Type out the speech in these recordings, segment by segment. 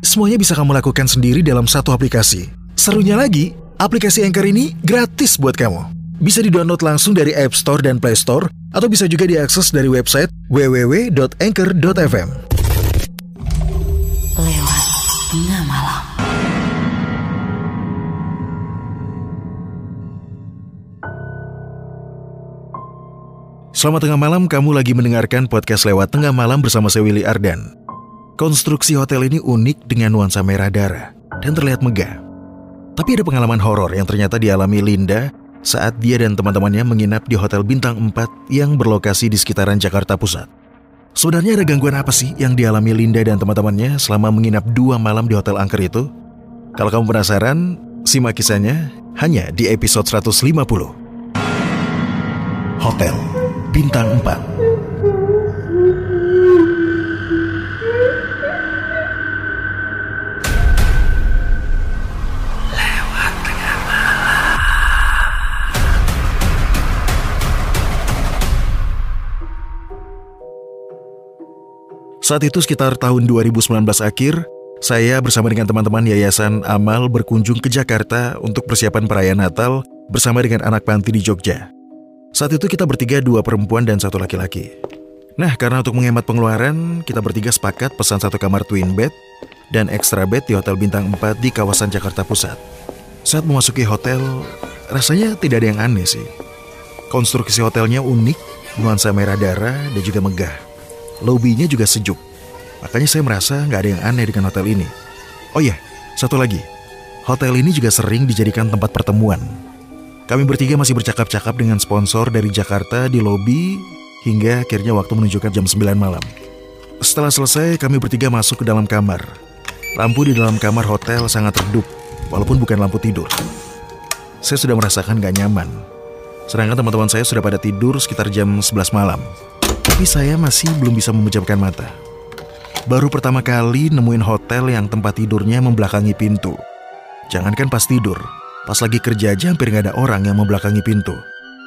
semuanya bisa kamu lakukan sendiri dalam satu aplikasi. Serunya lagi, aplikasi Anchor ini gratis buat kamu. Bisa di-download langsung dari App Store dan Play Store, atau bisa juga diakses dari website www.anchor.fm. Lewat Tengah Malam. Selamat tengah malam, kamu lagi mendengarkan podcast lewat tengah malam bersama saya Willy Ardan. Konstruksi hotel ini unik dengan nuansa merah darah dan terlihat megah. Tapi ada pengalaman horor yang ternyata dialami Linda saat dia dan teman-temannya menginap di Hotel Bintang 4 yang berlokasi di sekitaran Jakarta Pusat. Sebenarnya ada gangguan apa sih yang dialami Linda dan teman-temannya selama menginap dua malam di Hotel Angker itu? Kalau kamu penasaran, simak kisahnya hanya di episode 150. Hotel Bintang 4 Saat itu sekitar tahun 2019 akhir, saya bersama dengan teman-teman Yayasan Amal berkunjung ke Jakarta untuk persiapan perayaan Natal bersama dengan anak panti di Jogja. Saat itu kita bertiga dua perempuan dan satu laki-laki. Nah, karena untuk menghemat pengeluaran, kita bertiga sepakat pesan satu kamar twin bed dan extra bed di Hotel Bintang 4 di kawasan Jakarta Pusat. Saat memasuki hotel, rasanya tidak ada yang aneh sih. Konstruksi hotelnya unik, nuansa merah darah dan juga megah. Lobinya juga sejuk. Makanya saya merasa nggak ada yang aneh dengan hotel ini. Oh iya, satu lagi. Hotel ini juga sering dijadikan tempat pertemuan. Kami bertiga masih bercakap-cakap dengan sponsor dari Jakarta di lobi hingga akhirnya waktu menunjukkan jam 9 malam. Setelah selesai, kami bertiga masuk ke dalam kamar. Lampu di dalam kamar hotel sangat redup, walaupun bukan lampu tidur. Saya sudah merasakan gak nyaman. Sedangkan teman-teman saya sudah pada tidur sekitar jam 11 malam. Tapi saya masih belum bisa memejamkan mata. Baru pertama kali nemuin hotel yang tempat tidurnya membelakangi pintu. Jangankan pas tidur, pas lagi kerja aja hampir nggak ada orang yang membelakangi pintu.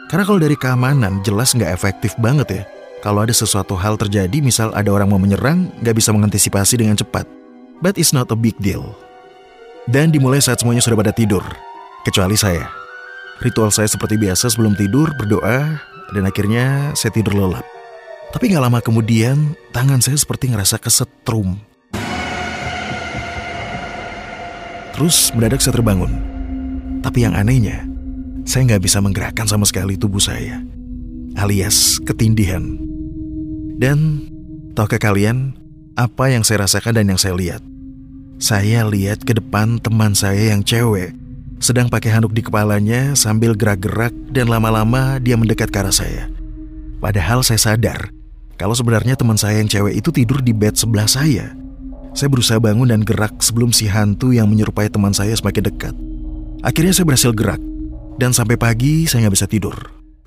Karena kalau dari keamanan jelas nggak efektif banget ya. Kalau ada sesuatu hal terjadi, misal ada orang mau menyerang, nggak bisa mengantisipasi dengan cepat. But it's not a big deal. Dan dimulai saat semuanya sudah pada tidur. Kecuali saya. Ritual saya seperti biasa sebelum tidur, berdoa, dan akhirnya saya tidur lelap. Tapi gak lama kemudian, tangan saya seperti ngerasa kesetrum. Terus mendadak saya terbangun. Tapi yang anehnya, saya nggak bisa menggerakkan sama sekali tubuh saya. Alias ketindihan. Dan, tahukah kalian, apa yang saya rasakan dan yang saya lihat? Saya lihat ke depan teman saya yang cewek, sedang pakai handuk di kepalanya sambil gerak-gerak dan lama-lama dia mendekat ke arah saya. Padahal saya sadar kalau sebenarnya teman saya yang cewek itu tidur di bed sebelah saya. Saya berusaha bangun dan gerak sebelum si hantu yang menyerupai teman saya semakin dekat. Akhirnya saya berhasil gerak, dan sampai pagi saya nggak bisa tidur.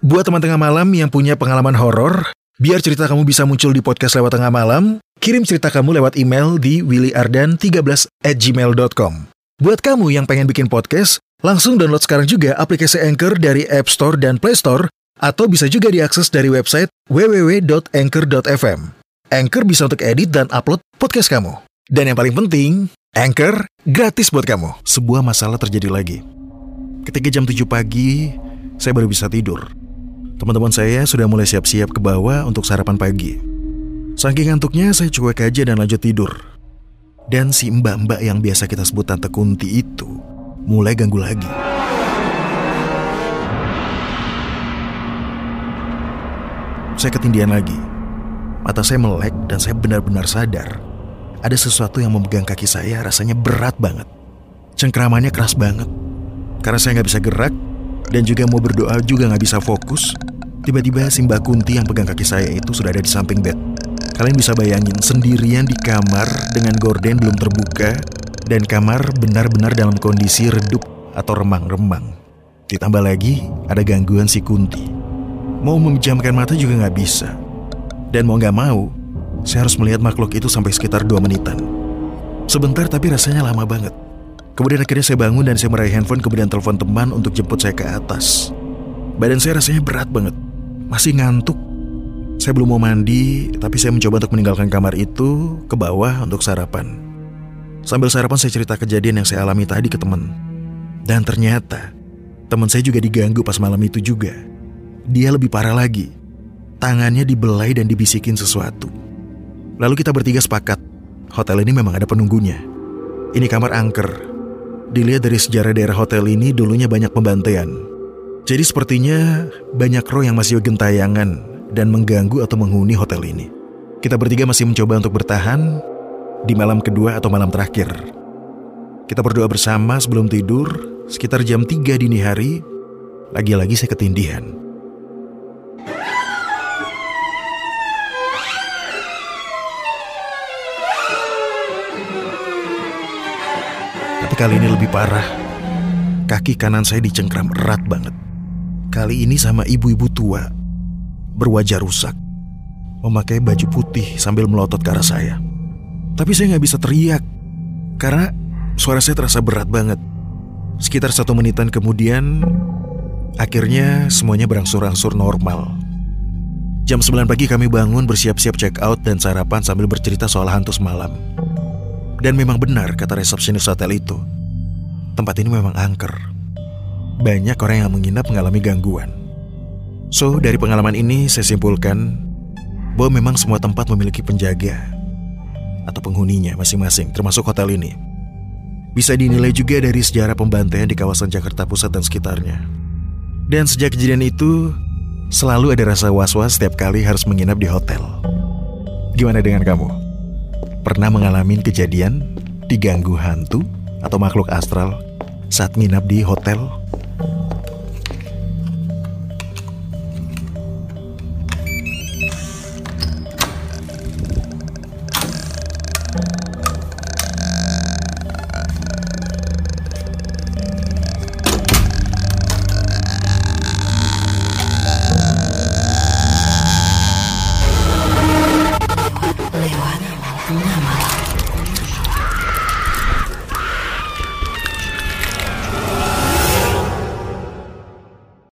Buat teman tengah malam yang punya pengalaman horor, biar cerita kamu bisa muncul di podcast lewat tengah malam, kirim cerita kamu lewat email di willyardan13 at gmail.com. Buat kamu yang pengen bikin podcast, langsung download sekarang juga aplikasi Anchor dari App Store dan Play Store atau bisa juga diakses dari website www.anchor.fm. Anchor bisa untuk edit dan upload podcast kamu. Dan yang paling penting, Anchor gratis buat kamu. Sebuah masalah terjadi lagi. Ketika jam 7 pagi, saya baru bisa tidur. Teman-teman saya sudah mulai siap-siap ke bawah untuk sarapan pagi. Saking ngantuknya, saya cuek aja dan lanjut tidur. Dan si mbak-mbak yang biasa kita sebut Tante Kunti itu mulai ganggu lagi. Saya ketindihan lagi. Mata saya melek dan saya benar-benar sadar. Ada sesuatu yang memegang kaki saya rasanya berat banget. Cengkramannya keras banget. Karena saya nggak bisa gerak dan juga mau berdoa juga nggak bisa fokus. Tiba-tiba si Mbak Kunti yang pegang kaki saya itu sudah ada di samping bed. Kalian bisa bayangin sendirian di kamar dengan gorden belum terbuka Dan kamar benar-benar dalam kondisi redup atau remang-remang. Ditambah lagi ada gangguan si Kunti. Mau memejamkan mata juga nggak bisa. Dan mau nggak mau, saya harus melihat makhluk itu sampai sekitar dua menitan. Sebentar tapi rasanya lama banget. Kemudian akhirnya saya bangun dan saya meraih handphone kemudian telepon teman untuk jemput saya ke atas. Badan saya rasanya berat banget. Masih ngantuk. Saya belum mau mandi, tapi saya mencoba untuk meninggalkan kamar itu ke bawah untuk sarapan. Sambil sarapan saya cerita kejadian yang saya alami tadi ke teman. Dan ternyata teman saya juga diganggu pas malam itu juga. Dia lebih parah lagi. Tangannya dibelai dan dibisikin sesuatu. Lalu kita bertiga sepakat, hotel ini memang ada penunggunya. Ini kamar angker. Dilihat dari sejarah daerah hotel ini dulunya banyak pembantaian. Jadi sepertinya banyak roh yang masih gentayangan dan mengganggu atau menghuni hotel ini. Kita bertiga masih mencoba untuk bertahan di malam kedua atau malam terakhir. Kita berdoa bersama sebelum tidur sekitar jam 3 dini hari. Lagi-lagi saya ketindihan. Tapi kali ini lebih parah. Kaki kanan saya dicengkram erat banget. Kali ini sama ibu-ibu tua berwajah rusak, memakai baju putih sambil melotot ke arah saya. Tapi saya nggak bisa teriak, karena suara saya terasa berat banget. Sekitar satu menitan kemudian, akhirnya semuanya berangsur-angsur normal. Jam 9 pagi kami bangun bersiap-siap check out dan sarapan sambil bercerita soal hantu semalam. Dan memang benar kata resepsionis hotel itu. Tempat ini memang angker. Banyak orang yang menginap mengalami gangguan. So, dari pengalaman ini saya simpulkan bahwa memang semua tempat memiliki penjaga atau penghuninya masing-masing, termasuk hotel ini. Bisa dinilai juga dari sejarah pembantaian di kawasan Jakarta Pusat dan sekitarnya. Dan sejak kejadian itu, selalu ada rasa was-was setiap kali harus menginap di hotel. Gimana dengan kamu? Pernah mengalami kejadian diganggu hantu atau makhluk astral saat nginap di hotel